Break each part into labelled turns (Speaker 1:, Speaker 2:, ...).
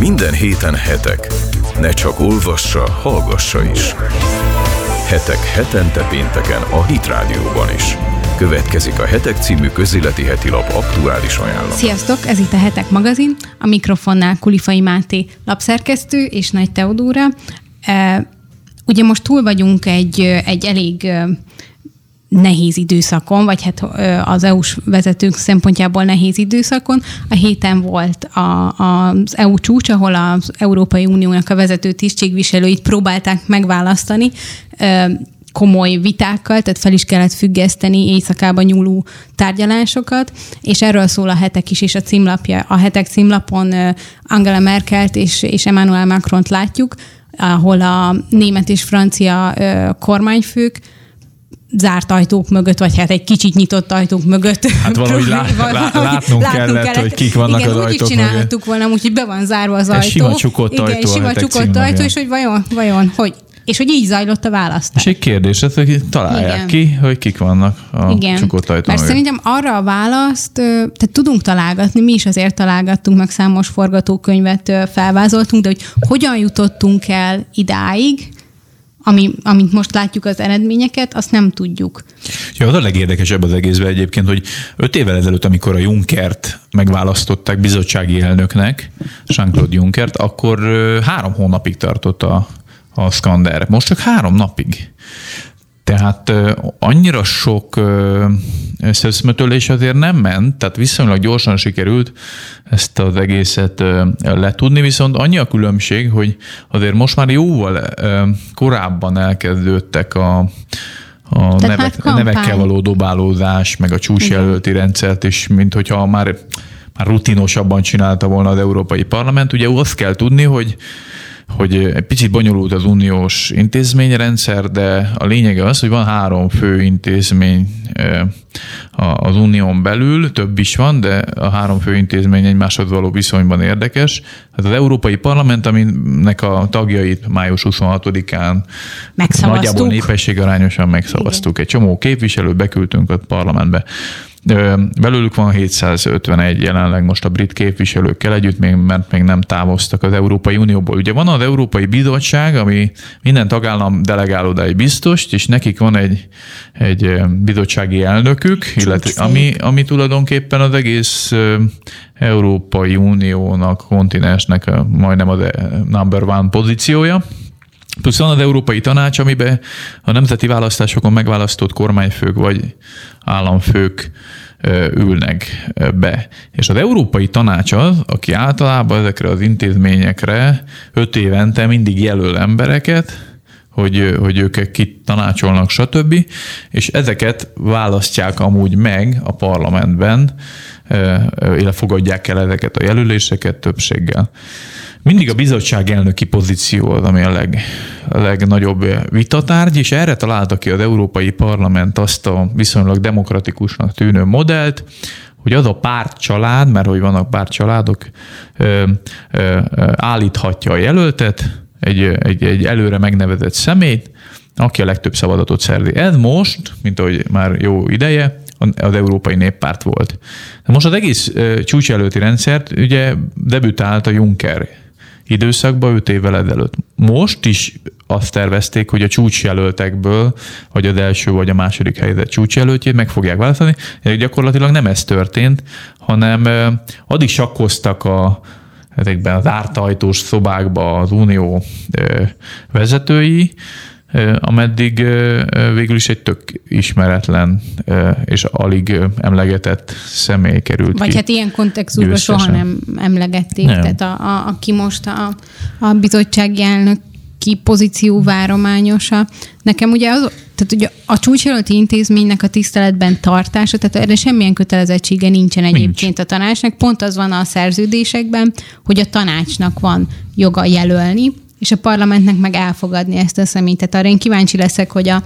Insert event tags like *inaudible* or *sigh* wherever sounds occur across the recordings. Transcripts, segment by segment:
Speaker 1: Minden héten hetek. Ne csak olvassa, hallgassa is. Hetek hetente pénteken a Hit Rádióban is. Következik a Hetek című közéleti heti lap aktuális ajánlat.
Speaker 2: Sziasztok, ez itt a Hetek magazin, a mikrofonnál Kulifai Máté lapszerkesztő és Nagy Teodóra. Ugye most túl vagyunk egy, egy elég nehéz időszakon, vagy hát az EU-s vezetők szempontjából nehéz időszakon. A héten volt a, az EU csúcs, ahol az Európai Uniónak a vezető tisztségviselőit próbálták megválasztani komoly vitákkal, tehát fel is kellett függeszteni éjszakában nyúló tárgyalásokat, és erről szól a hetek is, és a címlapja. A hetek címlapon Angela Merkelt és, és Emmanuel Macron-t látjuk, ahol a német és francia kormányfők zárt ajtók mögött, vagy hát egy kicsit nyitott ajtók mögött.
Speaker 3: Hát valahogy *laughs* lá, lá, látnunk, látnunk kellett, kellett, hogy kik vannak
Speaker 2: Igen,
Speaker 3: az ajtók
Speaker 2: úgy csinálhattuk volna, úgyhogy be van zárva az
Speaker 3: Egy
Speaker 2: ajtó.
Speaker 3: sima csukott
Speaker 2: Igen,
Speaker 3: ajtó
Speaker 2: sima
Speaker 3: hetek
Speaker 2: csukott ajtó, és hogy vajon, vajon, hogy és hogy így zajlott a választás.
Speaker 3: És egy kérdés, ez, hogy találják
Speaker 2: Igen.
Speaker 3: ki, hogy kik vannak a
Speaker 2: Igen,
Speaker 3: csukott ajtó
Speaker 2: mert
Speaker 3: mögött.
Speaker 2: szerintem arra a választ, tehát tudunk találgatni, mi is azért találgattunk, meg számos forgatókönyvet felvázoltunk, de hogy hogyan jutottunk el idáig, ami, amint most látjuk az eredményeket, azt nem tudjuk.
Speaker 3: Ja, az a legérdekesebb az egészben egyébként, hogy öt évvel ezelőtt, amikor a Junckert megválasztották bizottsági elnöknek, Jean-Claude Junckert, akkor három hónapig tartott a, a szkander. Most csak három napig. Tehát annyira sok ö, összeszmetölés azért nem ment, tehát viszonylag gyorsan sikerült ezt az egészet letudni, viszont annyi a különbség, hogy azért most már jóval korábban elkezdődtek a, a
Speaker 2: már
Speaker 3: nevek, nevekkel való dobálózás, meg a csúcsjelölti rendszert, és mint hogyha már, már rutinosabban csinálta volna az Európai Parlament. Ugye azt kell tudni, hogy hogy egy picit bonyolult az uniós intézményrendszer, de a lényege az, hogy van három fő intézmény az unión belül, több is van, de a három fő intézmény egymáshoz való viszonyban érdekes. Hát az Európai Parlament, aminek a tagjait május 26-án
Speaker 2: Megszavaztuk.
Speaker 3: nagyjából népességarányosan megszavaztuk. Egy csomó képviselő beküldtünk a parlamentbe. Belőlük van 751 jelenleg most a brit képviselőkkel együtt, még, mert még nem távoztak az Európai Unióból. Ugye van az Európai Bizottság, ami minden tagállam delegál oda egy biztost, és nekik van egy, egy bizottsági elnökük, illetve, ami, ami tulajdonképpen az egész Európai Uniónak, kontinensnek a, majdnem ö, number one pozíciója. Plusz van az Európai Tanács, amiben a nemzeti választásokon megválasztott kormányfők vagy államfők ülnek be. És az Európai Tanács az, aki általában ezekre az intézményekre öt évente mindig jelöl embereket, hogy, hogy ők kit tanácsolnak, stb. És ezeket választják amúgy meg a parlamentben, illetve fogadják el ezeket a jelöléseket többséggel. Mindig a bizottság elnöki pozíció az, ami a, leg, a legnagyobb vitatárgy, és erre találta ki az Európai Parlament azt a viszonylag demokratikusnak tűnő modellt, hogy az a pártcsalád, mert hogy vannak pártcsaládok, ö, állíthatja a jelöltet, egy, egy, egy előre megnevezett szemét, aki a legtöbb szavazatot szerzi. Ez most, mint ahogy már jó ideje, az Európai Néppárt volt. De most az egész ö, csúcselőti rendszert ugye debütált a Juncker időszakban 5 évvel ezelőtt. Most is azt tervezték, hogy a csúcsjelöltekből, vagy az első vagy a második helyzet csúcsjelöltjét meg fogják választani. De gyakorlatilag nem ez történt, hanem addig sakkoztak a ezekben az ártajtós szobákba az unió vezetői, ameddig végül is egy tök ismeretlen és alig emlegetett személy került
Speaker 2: Vagy
Speaker 3: ki.
Speaker 2: hát ilyen kontextusban
Speaker 3: győztesen.
Speaker 2: soha nem emlegették.
Speaker 3: Nem.
Speaker 2: Tehát a, a, aki most a, a bizottsági elnök ki pozíció várományosa. Nekem ugye az, tehát ugye a csúcsjelölti intézménynek a tiszteletben tartása, tehát erre semmilyen kötelezettsége nincsen egyébként a tanácsnak. Pont az van a szerződésekben, hogy a tanácsnak van joga jelölni, és a parlamentnek meg elfogadni ezt a személyt. Tehát arra én kíváncsi leszek, hogy a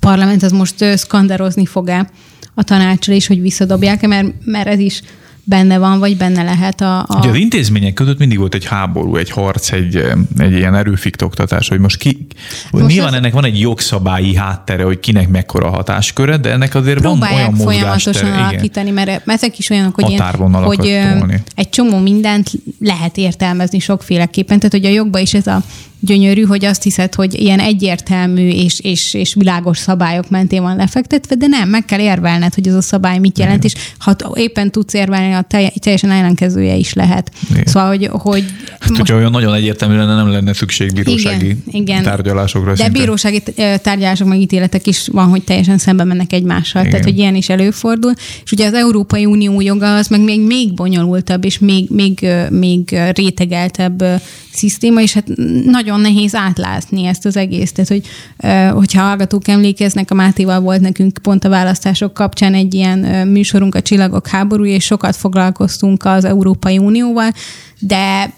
Speaker 2: parlament az most szkandarozni fog-e a tanácsra is, hogy visszadobják-e, mert, mert ez is benne van, vagy benne lehet a... a...
Speaker 3: Ugye az intézmények között mindig volt egy háború, egy harc, egy, egy ilyen erőfiktoktatás, hogy most ki... Most nyilván az... ennek van egy jogszabályi háttere, hogy kinek mekkora hatásköre, de ennek azért van olyan
Speaker 2: folyamatosan alakítani, mert ezek is olyanok, hogy, én, hogy egy csomó mindent lehet értelmezni sokféleképpen, tehát hogy a jogban is ez a gyönyörű, hogy azt hiszed, hogy ilyen egyértelmű és, és, és világos szabályok mentén van lefektetve, de nem, meg kell érvelned, hogy ez a szabály mit jelent, Igen. és ha éppen tudsz érvelni, a teljesen ellenkezője is lehet. Igen. Szóval, hogy... hogy
Speaker 3: hát, most... hogyha olyan nagyon egyértelmű lenne, nem lenne szükség bírósági Igen. Igen. tárgyalásokra.
Speaker 2: De szinte. bírósági tárgyalások, meg ítéletek is van, hogy teljesen szembe mennek egymással, Igen. tehát hogy ilyen is előfordul. És ugye az Európai Unió joga az meg még, még bonyolultabb, és még, még, még rétegeltebb szisztéma, és hát nagyon nehéz átlátni ezt az egész. Tehát, hogy, hogyha hallgatók emlékeznek, a Mátéval volt nekünk pont a választások kapcsán egy ilyen műsorunk, a Csillagok háborúja, és sokat foglalkoztunk az Európai Unióval, de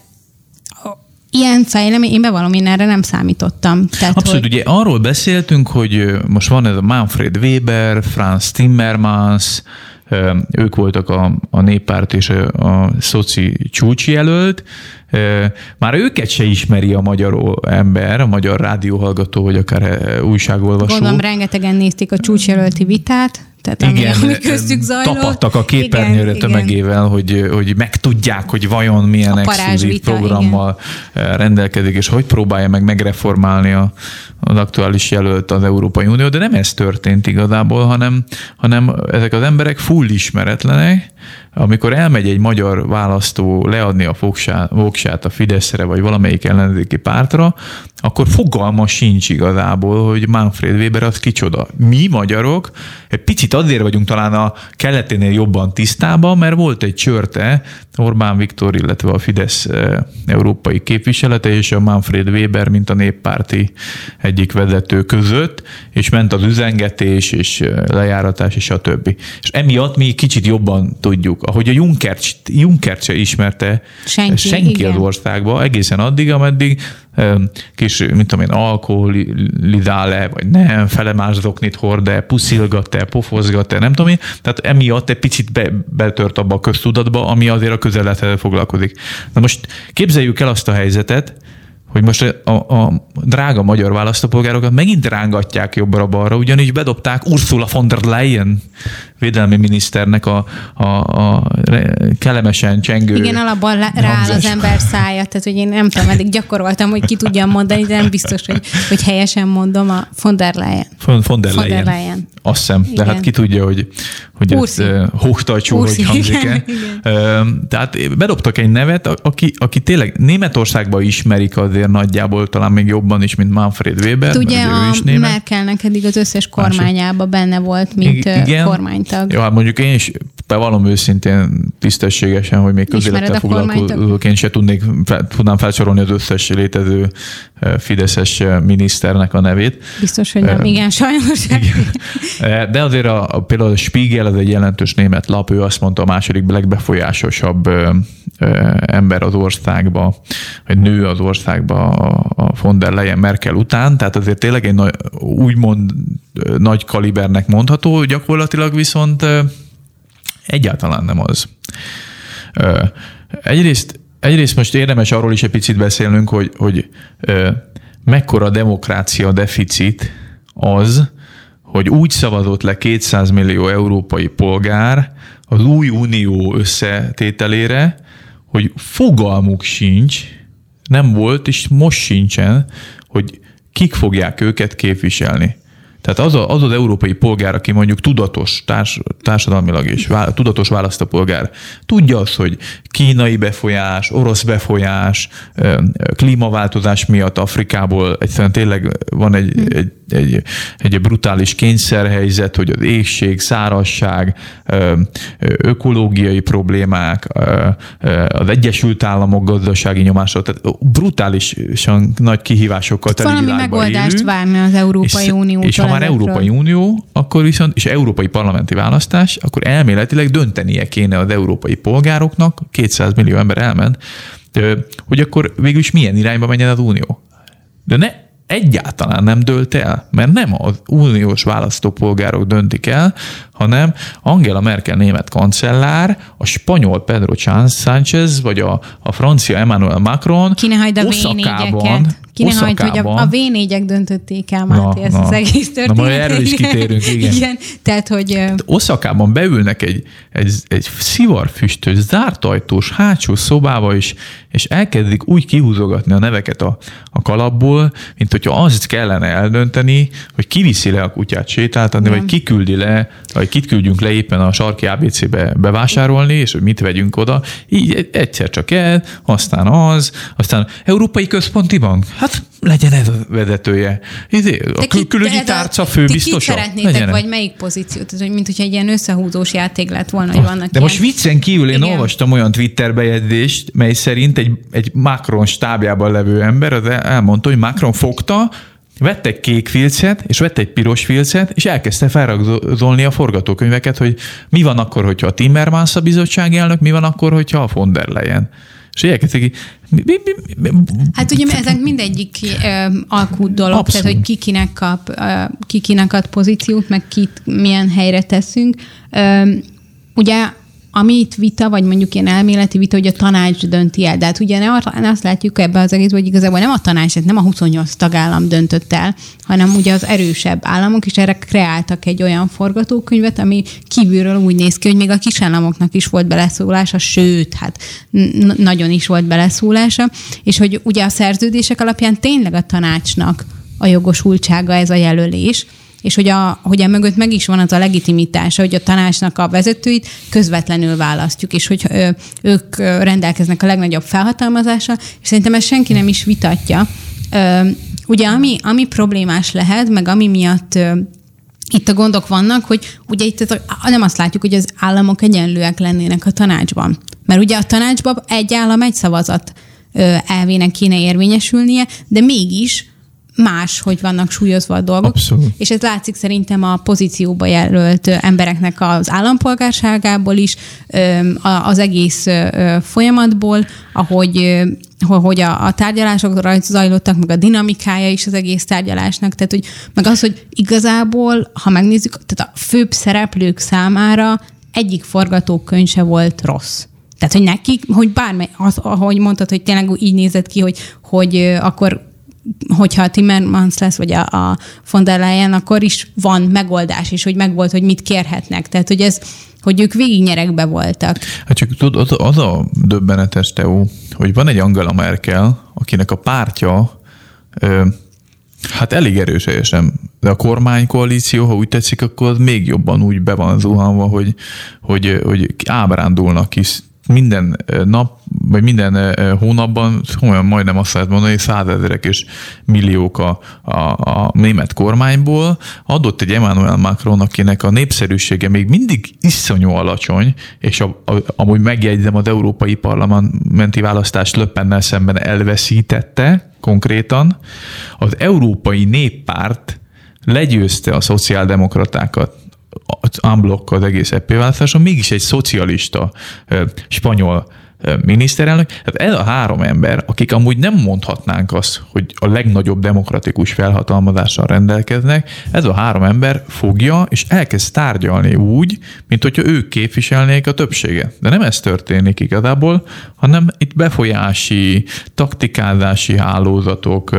Speaker 2: ilyen fejlemény, én bevallom, én erre nem számítottam.
Speaker 3: Tehát, Abszolút, hogy... ugye arról beszéltünk, hogy most van ez a Manfred Weber, Franz Timmermans, ők voltak a, a néppárt és a, a szoci csúcsjelölt, már őket se ismeri a magyar ember, a magyar rádióhallgató, vagy akár újságolvasó.
Speaker 2: Gondolom, rengetegen nézték a csúcsjelölti vitát. Tehát igen, ami, ami köztük zajlott.
Speaker 3: tapadtak a képernyőre igen, tömegével, hogy, hogy megtudják, hogy vajon milyen exkluzív programmal igen. rendelkezik, és hogy próbálja meg megreformálni a, az aktuális jelölt az Európai Unió, de nem ez történt igazából, hanem, hanem ezek az emberek full ismeretlenek, amikor elmegy egy magyar választó leadni a voksát a Fideszre, vagy valamelyik ellenzéki pártra, akkor fogalma sincs igazából, hogy Manfred Weber az kicsoda. Mi magyarok egy picit azért vagyunk talán a keleténél jobban tisztában, mert volt egy csörte Orbán Viktor, illetve a Fidesz eh, európai képviselete és a Manfred Weber, mint a néppárti egyik vezető között, és ment az üzengetés, és eh, lejáratás, és a többi. És emiatt mi kicsit jobban tudjuk. Ahogy a Juncker se ismerte senki, senki az országba, egészen addig, ameddig kis, mint tudom én, alkoholizál-e, vagy nem, felemás zoknit hord-e, puszilgat-e, pofozgat-e, nem tudom én. Tehát emiatt egy picit be, betört abba a köztudatba, ami azért a közelethez foglalkozik. Na most képzeljük el azt a helyzetet, hogy most a, a drága magyar választópolgárokat megint rángatják jobbra-balra, ugyanis bedobták Ursula von der Leyen védelmi miniszternek a, a, a kellemesen csengő
Speaker 2: Igen, alapban rá az ember szája, tehát hogy én nem tudom, eddig gyakoroltam, hogy ki tudjam mondani, de nem biztos, hogy, hogy helyesen mondom a von der Leyen.
Speaker 3: Von, von der Leyen. Von der Leyen. Azt hiszem, de hát ki tudja, hogy, hogy Urszi. ez uh, hógtajcsú, hogy hangzik-e. Uh, tehát bedobtak egy nevet, aki, aki tényleg Németországban ismerik azért nagyjából, talán még jobban is, mint Manfred Weber.
Speaker 2: Ugye a is német. Merkelnek eddig az összes kormányában benne volt, mint Igen, kormánytag.
Speaker 3: Jó, hát mondjuk én is bevallom őszintén tisztességesen, hogy még közélettel foglalkozóként se tudnék, tudnám felsorolni az összes létező fideszes miniszternek a nevét.
Speaker 2: Biztos, hogy nem. Igen, sajnos.
Speaker 3: Igen. *laughs* De azért a, a, például a Spiegel, az egy jelentős német lap, ő azt mondta a második legbefolyásosabb ember az országba, vagy nő az országba a von der Leyen Merkel után, tehát azért tényleg egy nagy, úgymond nagy kalibernek mondható, gyakorlatilag viszont egyáltalán nem az. Egyrészt, egyrészt most érdemes arról is egy picit beszélnünk, hogy, hogy mekkora demokrácia deficit az, hogy úgy szavazott le 200 millió európai polgár az új unió összetételére, hogy fogalmuk sincs, nem volt, és most sincsen, hogy kik fogják őket képviselni. Tehát az, a, az az európai polgár, aki mondjuk tudatos társ, társadalmilag és vá, tudatos választópolgár, tudja azt, hogy kínai befolyás, orosz befolyás, klímaváltozás miatt Afrikából egyszerűen tényleg van egy, hmm. egy, egy, egy brutális kényszerhelyzet, hogy az égség, szárasság, ökológiai problémák, az Egyesült Államok gazdasági nyomása, tehát brutálisan nagy kihívásokkal teli
Speaker 2: Valami megoldást élünk, várni az Európai Uniótól.
Speaker 3: És ha már Európai Unió, akkor viszont, és európai parlamenti választás, akkor elméletileg döntenie kéne az európai polgároknak, 200 millió ember elment, hogy akkor végül is milyen irányba menjen az Unió. De ne egyáltalán nem dölt el, mert nem az uniós választópolgárok döntik el, hanem Angela Merkel német kancellár, a spanyol Pedro Sánchez, vagy a, a francia Emmanuel Macron
Speaker 2: Ki ne hagyd a V4-eket. Ki ne hagyd, hogy a, a V4-ek döntötték el Máté ezt na. az egész történetet.
Speaker 3: Na majd erről is kitérünk, igen. igen.
Speaker 2: Tehát, hogy...
Speaker 3: Oszakában beülnek egy, egy, egy szivarfüstös, zárt ajtós hátsó szobába is, és elkezdik úgy kihúzogatni a neveket a, a kalapból, mint hogyha azt kellene eldönteni, hogy kiviszi le a kutyát sétáltatni, vagy kiküldi le, vagy kit küldjünk le éppen a sarki ABC-be bevásárolni, és hogy mit vegyünk oda. Így egyszer csak el, aztán az, aztán Európai Központi Bank. Hát legyen ez a vezetője. Izé, a kül- külügyi tárca főbiztosa.
Speaker 2: Ti szeretnétek, vagy melyik pozíciót? Ez, hogy mint hogyha egy ilyen összehúzós játék lett volna, hogy vannak
Speaker 3: De ilyen... most viccen kívül én Igen. olvastam olyan Twitter bejegyzést, mely szerint egy, egy Macron stábjában levő ember az elmondta, hogy Macron fogta, vett egy kék filcet, és vett egy piros filcet, és elkezdte felragzolni a forgatókönyveket, hogy mi van akkor, hogyha a Timmermans a bizottsági elnök, mi van akkor, hogyha a von der Leyen. És elkezdték
Speaker 2: Hát ugye ezek mindegyik alkú dolog, Abszolút. tehát hogy ki kinek, kap, uh, ki kinek ad pozíciót, meg kit milyen helyre teszünk. Uh, ugye ami itt vita, vagy mondjuk ilyen elméleti vita, hogy a tanács dönti el. De hát ugye ne azt látjuk ebbe az egész, hogy igazából nem a tanács, nem a 28 tagállam döntött el, hanem ugye az erősebb államok, és erre kreáltak egy olyan forgatókönyvet, ami kívülről úgy néz ki, hogy még a kisállamoknak is volt beleszólása, sőt, hát nagyon is volt beleszólása, és hogy ugye a szerződések alapján tényleg a tanácsnak a jogosultsága ez a jelölés, és hogy, a, hogy a mögött meg is van az a legitimitása, hogy a tanácsnak a vezetőit közvetlenül választjuk, és hogy ők rendelkeznek a legnagyobb felhatalmazással, és szerintem ezt senki nem is vitatja. Ugye ami, ami problémás lehet, meg ami miatt itt a gondok vannak, hogy ugye itt nem azt látjuk, hogy az államok egyenlőek lennének a tanácsban. Mert ugye a tanácsban egy állam egy szavazat elvének kéne érvényesülnie, de mégis más, hogy vannak súlyozva a dolgok.
Speaker 3: Abszolút.
Speaker 2: És ez látszik szerintem a pozícióba jelölt embereknek az állampolgárságából is, az egész folyamatból, ahogy hogy a, a tárgyalások zajlottak, meg a dinamikája is az egész tárgyalásnak, tehát hogy meg az, hogy igazából, ha megnézzük, tehát a főbb szereplők számára egyik forgatókönyv se volt rossz. Tehát, hogy nekik, hogy bármely, az, ahogy mondtad, hogy tényleg így nézett ki, hogy, hogy akkor hogyha a Timmermans lesz, vagy a, a von der Leyen, akkor is van megoldás, és hogy megvolt, hogy mit kérhetnek. Tehát, hogy ez, hogy ők nyerekbe voltak.
Speaker 3: Hát csak tudod, az a döbbenetes, Teó, hogy van egy Angela Merkel, akinek a pártja ö, hát elég erős helyesen, de a kormánykoalíció, ha úgy tetszik, akkor az még jobban úgy be van zuhanva, hogy, hogy, hogy ábrándulnak is minden nap, vagy minden hónapban olyan majdnem azt lehet mondani, százezerek és milliók a, a, a német kormányból adott egy Emmanuel Macron, akinek a népszerűsége még mindig iszonyú alacsony, és a, a, amúgy megjegyzem, az európai parlamenti választást Löppennel szemben elveszítette konkrétan. Az Európai Néppárt legyőzte a szociáldemokratákat unblock az egész EP választáson, mégis egy szocialista spanyol miniszterelnök. Tehát ez a három ember, akik amúgy nem mondhatnánk azt, hogy a legnagyobb demokratikus felhatalmazással rendelkeznek, ez a három ember fogja és elkezd tárgyalni úgy, mint hogyha ők képviselnék a többséget. De nem ez történik igazából, hanem itt befolyási, taktikázási hálózatok,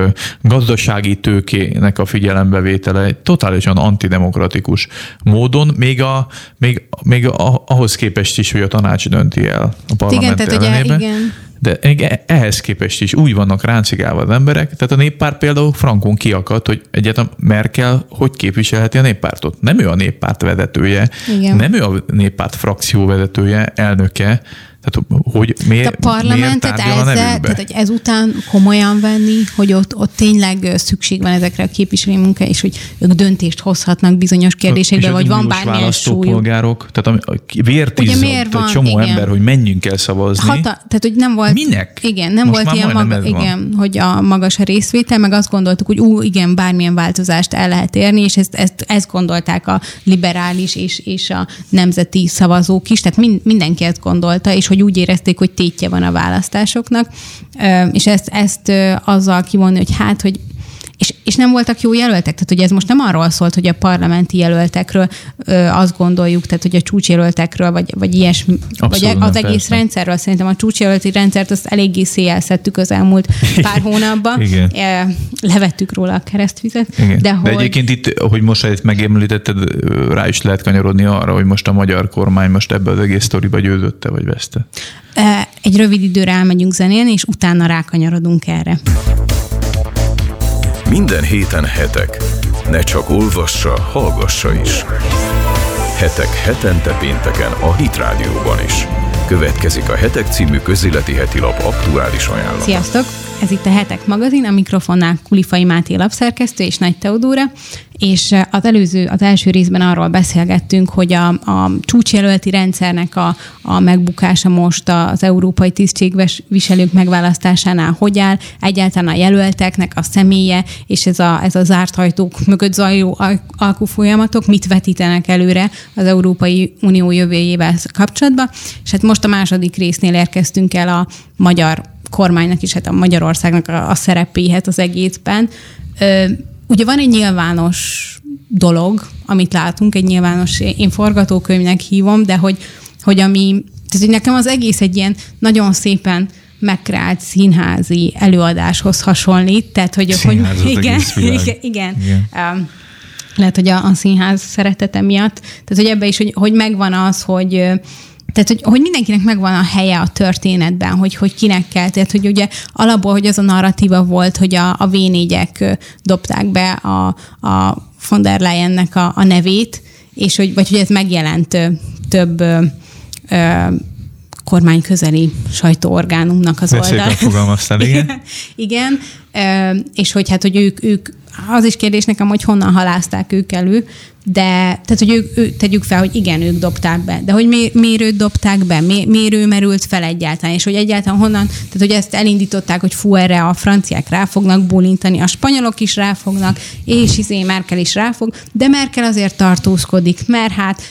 Speaker 3: gazdasági tőkének a figyelembevétele totálisan antidemokratikus módon, még, a, még, még ahhoz képest is, hogy a tanács dönti el a parlament
Speaker 2: Igen, tehát ugye, igen.
Speaker 3: De e- ehhez képest is úgy vannak ráncigálva az emberek, tehát a néppárt például frankon kiakadt, hogy egyáltalán Merkel hogy képviselheti a néppártot. Nem ő a néppárt vezetője, Igen. nem ő a néppárt frakció vezetője, elnöke, tehát, hogy miért,
Speaker 2: a parlamentet miért ezzel, tehát, hogy ezután komolyan venni, hogy ott, ott tényleg szükség van ezekre a képviselői munkára, és hogy ők döntést hozhatnak bizonyos kérdésekben, vagy van bármilyen súlyuk.
Speaker 3: tehát a vértízott egy csomó igen. ember, hogy menjünk el szavazni. Hata,
Speaker 2: tehát, hogy nem volt...
Speaker 3: Minek?
Speaker 2: Igen, nem Most volt ilyen maga, igen, hogy a magas a részvétel, meg azt gondoltuk, hogy ú, igen, bármilyen változást el lehet érni, és ezt, ezt, ezt gondolták a liberális és, és a nemzeti szavazók is, tehát mind, mindenki ezt gondolta, és hogy úgy érezték, hogy tétje van a választásoknak, és ezt, ezt azzal kivonni, hogy hát, hogy és, és nem voltak jó jelöltek. Tehát, hogy ez most nem arról szólt, hogy a parlamenti jelöltekről ö, azt gondoljuk, tehát, hogy a csúcsjelöltekről, vagy, vagy ilyesmi, Abszolút, vagy az egész persze. rendszerről. Szerintem a csúcsjelölti rendszert azt eléggé széjjelszettük az elmúlt pár hónapban. Igen. Levettük róla a keresztvizet.
Speaker 3: Igen. De, hogy... de egyébként itt, hogy most itt megemlítetted, rá is lehet kanyarodni arra, hogy most a magyar kormány most ebbe az egész sztoriba győzötte, vagy veszte.
Speaker 2: Egy rövid időre elmegyünk zenélni, és utána rákanyarodunk erre.
Speaker 1: Minden héten hetek. Ne csak olvassa, hallgassa is. Hetek hetente pénteken a Hit Rádióban is. Következik a Hetek című közéleti heti lap aktuális ajánlata.
Speaker 2: Sziasztok! Ez itt a Hetek magazin, a mikrofonnál Kulifai Máté lapszerkesztő és Nagy Teodóra, és az előző, az első részben arról beszélgettünk, hogy a, a csúcsjelölti rendszernek a, a megbukása most az európai tisztségviselők megválasztásánál hogy áll, egyáltalán a jelölteknek a személye, és ez a, ez a zárt ajtók mögött zajló alkufolyamatok mit vetítenek előre az Európai Unió jövőjével kapcsolatban. És hát most a második résznél érkeztünk el a magyar kormánynak is, hát a Magyarországnak a, a szerepéhez az egészben. Ugye van egy nyilvános dolog, amit látunk, egy nyilvános, én forgatókönyvnek hívom, de hogy, hogy ami, tehát hogy nekem az egész egy ilyen nagyon szépen megkreált színházi előadáshoz hasonlít, tehát hogy, hogy *laughs* igen, igen, igen, igen. Um, lehet, hogy a, a színház szeretete miatt, tehát hogy ebbe is, hogy, hogy megvan az, hogy tehát, hogy, hogy mindenkinek megvan a helye a történetben, hogy, hogy kinek kell. Tehát, hogy ugye alapból, hogy az a narratíva volt, hogy a, a v dobták be a, a von der Leyennek a, a nevét, és hogy, vagy hogy ez megjelent több ö, ö, kormány közeli sajtóorgánumnak az oldal.
Speaker 3: fogalmaztál, igen. *laughs*
Speaker 2: igen, és hogy hát, hogy ők, ők az is kérdés nekem, hogy honnan halázták ők elő, de tehát, hogy ők, ő, tegyük fel, hogy igen, ők dobták be, de hogy mi, miért őt dobták be, mi, miért ő merült fel egyáltalán, és hogy egyáltalán honnan, tehát hogy ezt elindították, hogy fú, erre a franciák rá fognak bólintani, a spanyolok is ráfognak, és izé Merkel is ráfog, de Merkel azért tartózkodik, mert hát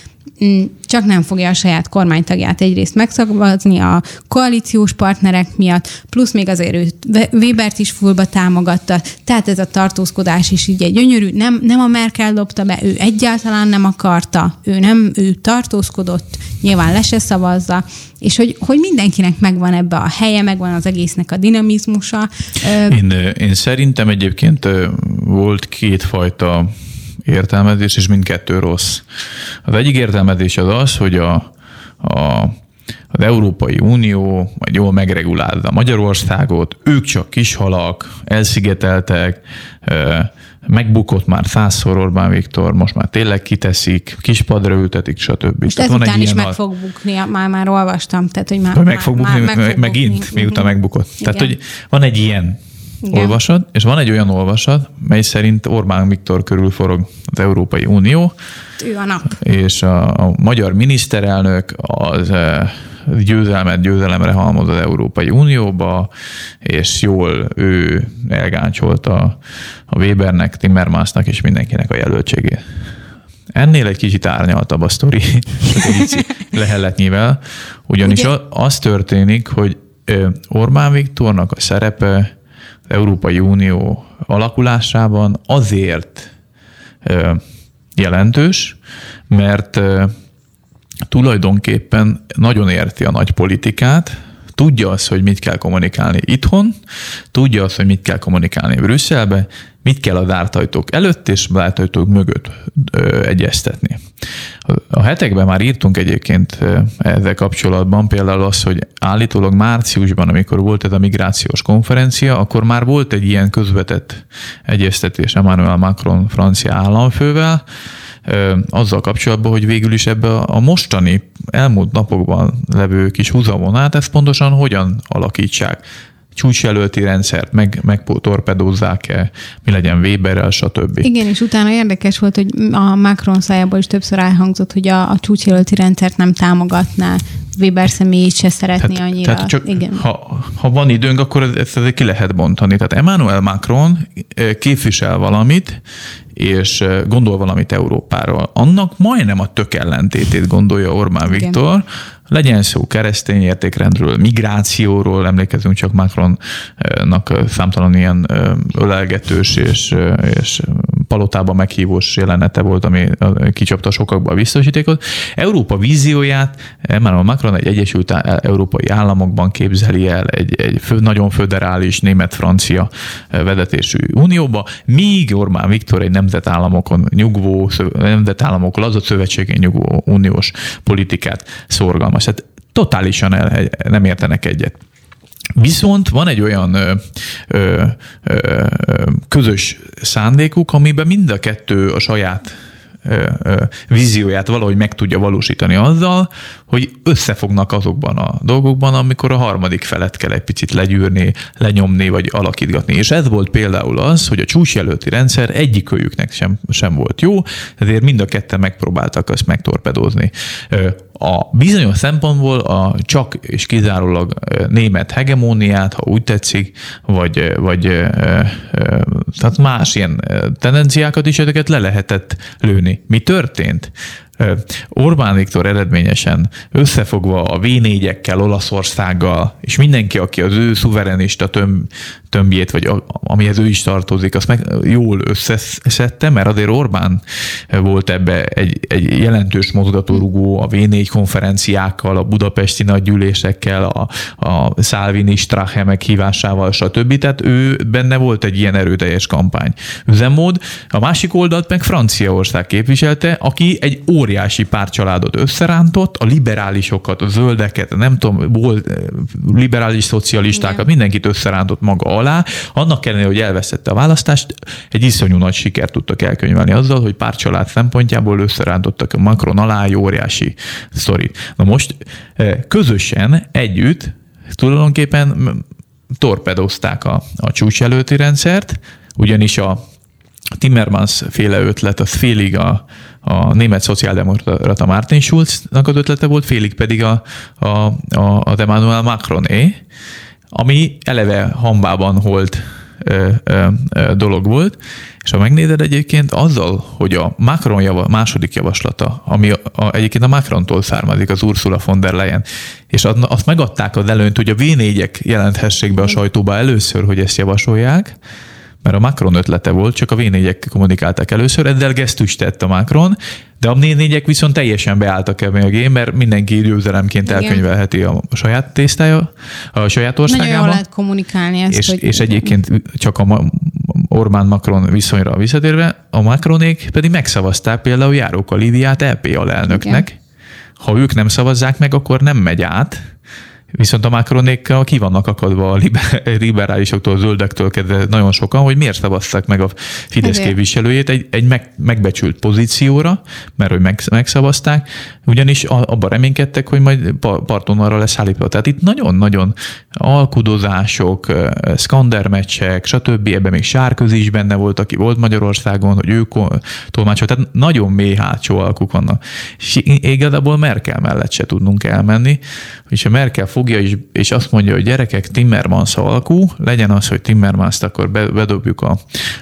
Speaker 2: csak nem fogja a saját kormánytagját egyrészt megszavazni a koalíciós partnerek miatt, plusz még azért ő Webert is fullba támogatta, tehát ez a tartózkodás is így egy gyönyörű, nem, nem a Merkel dobta be, ő egyáltalán nem akarta, ő nem, ő tartózkodott, nyilván le se szavazza, és hogy, hogy mindenkinek megvan ebbe a helye, megvan az egésznek a dinamizmusa.
Speaker 3: Én, én szerintem egyébként volt kétfajta értelmezés, és mindkettő rossz. Az egyik értelmezés az az, hogy a, a az Európai Unió majd jól megregulálta Magyarországot, ők csak kis halak, elszigeteltek, megbukott már százszor Orbán Viktor, most már tényleg kiteszik, kispadra ültetik, stb.
Speaker 2: Most Tehát ezután is meg fog bukni, már, már olvastam. Tehát, hogy már,
Speaker 3: meg fog bukni, már meg fog megint, bukni. miután megbukott. Igen. Tehát, hogy van egy ilyen igen. olvasat, és van egy olyan olvasat, mely szerint Orbán Viktor körül forog az Európai Unió.
Speaker 2: Ő a nap.
Speaker 3: És a, a magyar miniszterelnök az eh, győzelmet győzelemre halmoz az Európai Unióba, és jól ő elgáncsolta a Webernek, Timmermansnak és mindenkinek a jelöltségét. Ennél egy kicsit árnyaltabb a sztori, leheletnyivel, ugyanis Ugye? az történik, hogy Orbán Viktornak a szerepe Európai Unió alakulásában azért jelentős, mert tulajdonképpen nagyon érti a nagy politikát, tudja azt, hogy mit kell kommunikálni itthon, tudja azt, hogy mit kell kommunikálni Brüsszelbe, mit kell a zártajtók előtt és zártajtók mögött ö, egyeztetni. A hetekben már írtunk egyébként ezzel kapcsolatban például az, hogy állítólag márciusban, amikor volt ez a migrációs konferencia, akkor már volt egy ilyen közvetett egyeztetés Emmanuel Macron francia államfővel, azzal kapcsolatban, hogy végül is ebbe a mostani elmúlt napokban levő kis húzavonát, ezt pontosan hogyan alakítsák csúcsjelölti rendszert meg, megtorpedózzák-e, mi legyen Weberrel, stb.
Speaker 2: Igen, és utána érdekes volt, hogy a Macron szájából is többször elhangzott, hogy a, a csúcsjelölti rendszert nem támogatná, Weber személyét se szeretné tehát, annyira.
Speaker 3: Tehát csak, Igen. Ha, ha van időnk, akkor ezt, ezt ki lehet bontani. Tehát Emmanuel Macron képvisel valamit, és gondol valamit Európáról. Annak majdnem a tök ellentétét gondolja Orbán Igen. Viktor, Legyen szó keresztény értékrendről, migrációról, emlékezünk csak Macronnak számtalan ilyen ölelgetős és, és palotában meghívós jelenete volt, ami kicsapta sokakba a biztosítékot. Európa vízióját Emmanuel Macron egy Egyesült Európai Államokban képzeli el egy, egy nagyon föderális német-francia vezetésű unióba, míg Orbán Viktor egy nemzetállamokon nyugvó, nemzetállamok lazat szövetségén nyugvó uniós politikát szorgalmaz. Hát totálisan el, nem értenek egyet. Viszont van egy olyan ö, ö, ö, közös szándékuk, amiben mind a kettő a saját vízióját valahogy meg tudja valósítani azzal, hogy összefognak azokban a dolgokban, amikor a harmadik felet kell egy picit legyűrni, lenyomni vagy alakítgatni. És ez volt például az, hogy a csúcsjelölti rendszer egyikőjüknek sem, sem volt jó, ezért mind a ketten megpróbáltak azt megtorpedozni. A bizonyos szempontból a csak és kizárólag német hegemóniát, ha úgy tetszik, vagy, vagy tehát más ilyen tendenciákat is ezeket le lehetett lőni. Mi történt? Orbán Viktor eredményesen összefogva a V4-ekkel, Olaszországgal, és mindenki, aki az ő szuverenista töm, tömbjét, vagy a, amihez ő is tartozik, azt meg jól összeszedte, mert azért Orbán volt ebbe egy, egy jelentős mozgatórugó a V4 konferenciákkal, a budapesti nagygyűlésekkel, a, a Salvini Strache meghívásával, stb. Tehát ő benne volt egy ilyen erőteljes kampány üzemmód. A másik oldalt meg Franciaország képviselte, aki egy óriási pártcsaládot összerántott, a liberálisokat, a zöldeket, nem tudom, volt liberális szocialistákat, Igen. mindenkit összerántott maga alá, annak ellenére, hogy elveszette a választást, egy iszonyú nagy sikert tudtak elkönyvelni azzal, hogy pár család szempontjából összerántottak a Macron alá egy óriási sztorit. Na most eh, közösen, együtt tulajdonképpen torpedozták a, a csúcselőti rendszert, ugyanis a Timmermans féle ötlet, az félig a, a német szociáldemokrata Martin Schulznak az ötlete volt, félig pedig a, a, a, a Emmanuel Macroné, ami eleve hambában holt ö, ö, ö, dolog volt, és ha megnézed egyébként azzal, hogy a Macron java, második javaslata, ami a, a, egyébként a Macrontól származik, az Ursula von der Leyen, és azt megadták az előnyt, hogy a V4-ek jelenthessék be a sajtóba először, hogy ezt javasolják, mert a Macron ötlete volt, csak a V4-ek kommunikálták először, ezzel gesztust tett a Macron, de a V4-ek viszont teljesen beálltak ebbe a game, mert mindenki győzelemként elkönyvelheti a saját tésztája, a saját országába. Nagyon
Speaker 2: jól lehet kommunikálni ezt.
Speaker 3: És, hogy... és egyébként csak a Orbán-Macron viszonyra visszatérve, a Macronék pedig megszavazták például Járóka Lidiát LP alelnöknek. Igen. Ha ők nem szavazzák meg, akkor nem megy át, Viszont a Macronékkal ki vannak akadva a *laughs* liberálisoktól, a zöldektől kezdve nagyon sokan, hogy miért szavazták meg a Fidesz Ezért. képviselőjét egy, egy meg, megbecsült pozícióra, mert hogy meg, megszavazták, ugyanis abban reménykedtek, hogy majd parton arra lesz állítva. Tehát itt nagyon-nagyon alkudozások, skandermeccsek, stb. Ebben még Sárközi is benne volt, aki volt Magyarországon, hogy ők tolmácsol. Tehát nagyon mély hátsó alkuk vannak. És igazából Merkel mellett se tudnunk elmenni, és a Merkel fogja is, és azt mondja, hogy gyerekek, Timmermans alkú, legyen az, hogy Timmermans akkor bedobjuk, a,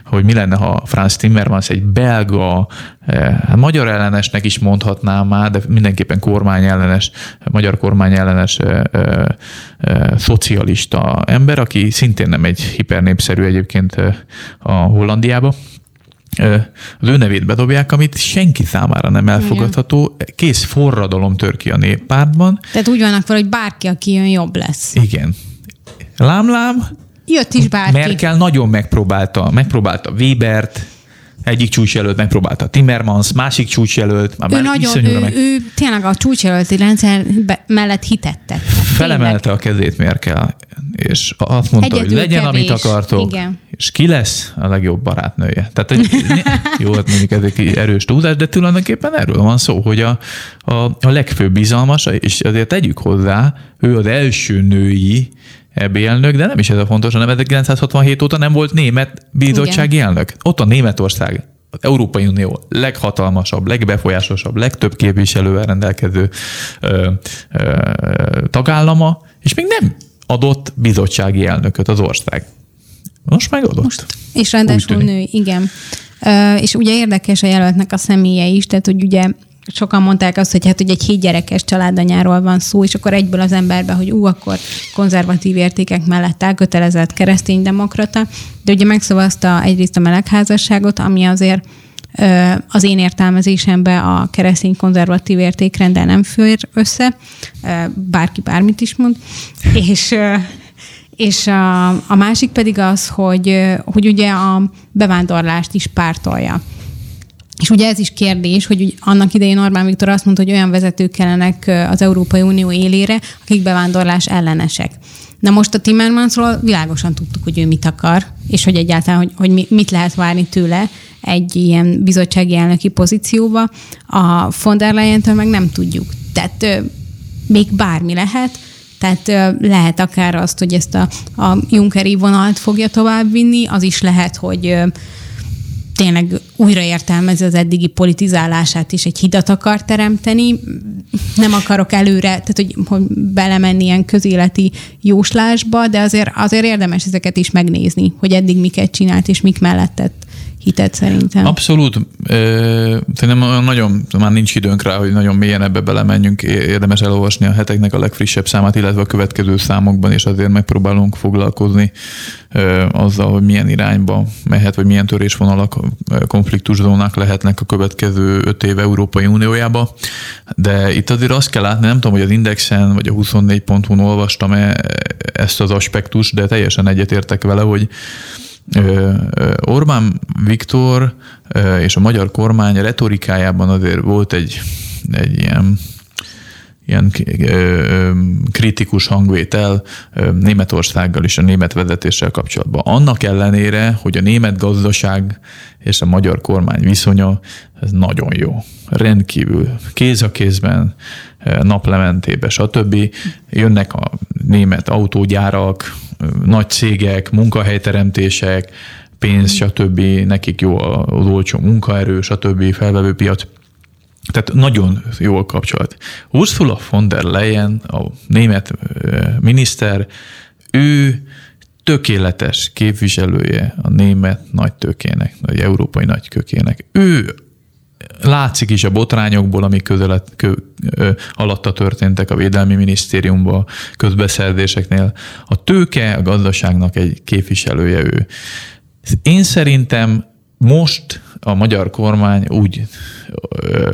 Speaker 3: hogy mi lenne, ha Franz Timmermans egy belga, eh, hát magyar ellenesnek is mondhatnám már, de mindenképpen kormány ellenes, magyar kormány ellenes eh, eh, eh, szocialista ember, aki szintén nem egy hipernépszerű egyébként eh, a Hollandiába, az ő nevét bedobják, amit senki számára nem elfogadható, kész forradalom tör ki a néppártban.
Speaker 2: Tehát úgy vannak fel, hogy bárki, aki jön, jobb lesz.
Speaker 3: Igen. Lám-lám.
Speaker 2: Jött is bárki.
Speaker 3: Merkel nagyon megpróbálta, megpróbálta Webert, egyik csúcsjelölt megpróbálta Timmermans, másik csúcsjelölt.
Speaker 2: Már ő, nagyon, ő, meg... ő tényleg a csúcsjelölti rendszer mellett hitette.
Speaker 3: Felemelte a kezét Merkel, és azt mondta, Egyedül hogy legyen, kevés. amit akartok, Igen. és ki lesz a legjobb barátnője. Tehát egy, jó, hát mondjuk ez egy erős túlzás, de tulajdonképpen erről van szó, hogy a, a, a legfőbb bizalmas, és azért tegyük hozzá, ő az első női EB elnök, de nem is ez a fontos, hanem 1967 óta nem volt német bizottsági Igen. elnök. Ott a Németország, az Európai Unió leghatalmasabb, legbefolyásosabb, legtöbb képviselővel rendelkező ö, ö, tagállama, és még nem adott bizottsági elnököt az ország. Most megadott. Most.
Speaker 2: És ráadásul nő, igen. Ö, és ugye érdekes a jelöltnek a személye is, tehát hogy ugye sokan mondták azt, hogy hát hogy egy gyerekes családanyáról van szó, és akkor egyből az emberbe, hogy ú, akkor konzervatív értékek mellett elkötelezett kereszténydemokrata, de ugye megszavazta egyrészt a melegházasságot, ami azért az én értelmezésemben a keresztény konzervatív értékrendel nem fér össze, bárki bármit is mond, és és a, a másik pedig az, hogy, hogy ugye a bevándorlást is pártolja. És ugye ez is kérdés, hogy annak idején Orbán Viktor azt mondta, hogy olyan vezetők kellenek az Európai Unió élére, akik bevándorlás ellenesek. Na most a Timmermansról világosan tudtuk, hogy ő mit akar, és hogy egyáltalán, hogy, hogy mit lehet várni tőle egy ilyen bizottsági elnöki pozícióba. A von der Leyen-től meg nem tudjuk. Tehát még bármi lehet, tehát lehet akár azt, hogy ezt a, a Junckeri vonalt fogja továbbvinni, az is lehet, hogy tényleg újraértelmezi az eddigi politizálását, és egy hidat akar teremteni. Nem akarok előre, tehát hogy, hogy belemenni ilyen közéleti jóslásba, de azért, azért érdemes ezeket is megnézni, hogy eddig miket csinált, és mik mellett tett hitet szerintem.
Speaker 3: Abszolút. Szerintem nagyon, már nincs időnk rá, hogy nagyon mélyen ebbe belemenjünk. Érdemes elolvasni a heteknek a legfrissebb számát, illetve a következő számokban, és azért megpróbálunk foglalkozni azzal, hogy milyen irányba mehet, vagy milyen törésvonalak, konfliktuszónák lehetnek a következő öt év Európai Uniójába. De itt azért azt kell látni, nem tudom, hogy az Indexen vagy a 24.hu-n olvastam-e ezt az aspektus, de teljesen egyetértek vele, hogy Orbán Viktor és a magyar kormány retorikájában azért volt egy, egy ilyen ilyen kritikus hangvétel Németországgal és a német vezetéssel kapcsolatban. Annak ellenére, hogy a német gazdaság és a magyar kormány viszonya, ez nagyon jó. Rendkívül kéz a kézben, naplementébe, stb. Jönnek a német autógyárak, nagy cégek, munkahelyteremtések, pénz, stb. Nekik jó az olcsó munkaerő, stb. felvevő piac. Tehát nagyon jó a kapcsolat. Ursula von der Leyen, a német miniszter, ő tökéletes képviselője a német nagytökének, vagy európai nagykökének. Ő látszik is a botrányokból, amik közelet, kö, ö, alatta történtek a Védelmi Minisztériumban, közbeszerzéseknél. A tőke a gazdaságnak egy képviselője ő. Én szerintem most a magyar kormány úgy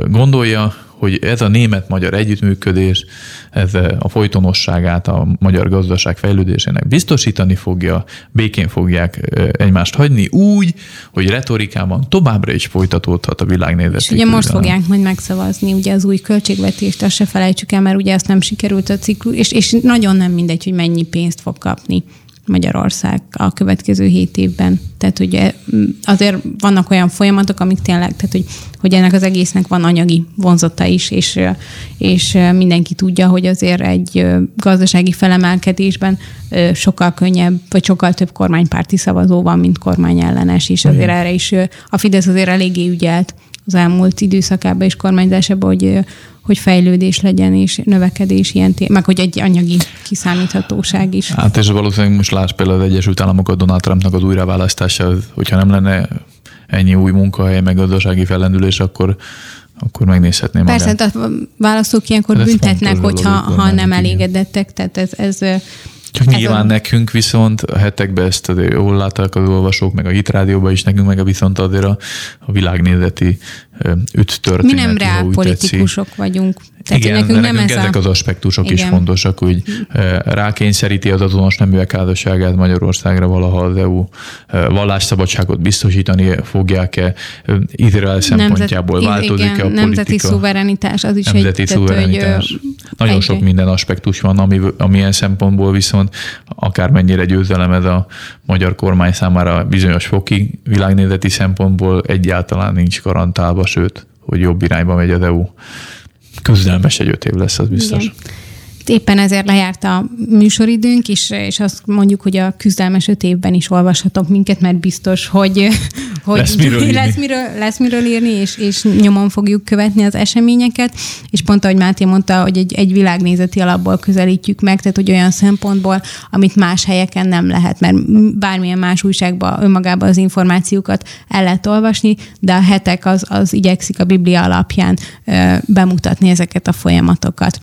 Speaker 3: gondolja, hogy ez a német-magyar együttműködés, ez a folytonosságát a magyar gazdaság fejlődésének biztosítani fogja, békén fogják egymást hagyni úgy, hogy retorikában továbbra is folytatódhat a világnézet. És
Speaker 2: ugye most fogják majd megszavazni ugye az új költségvetést, azt se felejtsük el, mert ugye ezt nem sikerült a ciklus, és, és nagyon nem mindegy, hogy mennyi pénzt fog kapni Magyarország a következő hét évben. Tehát ugye azért vannak olyan folyamatok, amik tényleg, tehát hogy, hogy ennek az egésznek van anyagi vonzata is, és, és mindenki tudja, hogy azért egy gazdasági felemelkedésben sokkal könnyebb, vagy sokkal több kormánypárti szavazó van, mint kormányellenes, és azért erre is a Fidesz azért eléggé ügyelt az elmúlt időszakában és kormányzásában, hogy hogy fejlődés legyen és növekedés ilyen témák, meg hogy egy anyagi kiszámíthatóság is.
Speaker 3: Hát és valószínűleg most láss például az Egyesült Államokat Donald Trumpnak az újraválasztása, hogyha nem lenne ennyi új munkahely, meg gazdasági fellendülés, akkor akkor megnézhetném
Speaker 2: Persze, magát. a választók ilyenkor büntetnek, hogyha ha nem elégedettek, tehát ez, ez
Speaker 3: csak nyilván a... nekünk viszont a hetekben ezt jól látták az olvasók, meg a hitrádióban is nekünk, meg a viszont azért a, a világnézeti üt történet.
Speaker 2: Mi nem reál politikusok tetszik. vagyunk.
Speaker 3: Tehát Igen, nekünk, nem nekünk ez ezek a... az aspektusok Igen. is fontosak, hogy rákényszeríti az azonos neműek házasságát Magyarországra valaha az EU vallásszabadságot biztosítani fogják-e, Izrael szempontjából Nemzet, változik-e a politika.
Speaker 2: Nemzeti szuverenitás, az is
Speaker 3: nemzeti egy... szuverenitás. Hogy, Nagyon egy, sok minden aspektus van, ami, amilyen szempontból viszont akármennyire győzelem ez a magyar kormány számára bizonyos foki világnézeti szempontból egyáltalán nincs garantálva, sőt, hogy jobb irányba megy az EU. Küzdelmes egy öt év lesz, az biztos. Igen.
Speaker 2: Éppen ezért lejárt a műsoridőnk, és, és azt mondjuk, hogy a küzdelmes öt évben is olvashatok minket, mert biztos, hogy, *laughs* hogy
Speaker 3: lesz, miről *laughs* írni.
Speaker 2: lesz, miről, lesz miről írni, és, és nyomon fogjuk követni az eseményeket, és pont ahogy Máté mondta, hogy egy, egy világnézeti alapból közelítjük meg, tehát hogy olyan szempontból, amit más helyeken nem lehet, mert bármilyen más újságban önmagában az információkat el lehet olvasni, de a hetek az, az igyekszik a Biblia alapján ö, bemutatni ezeket a folyamatokat.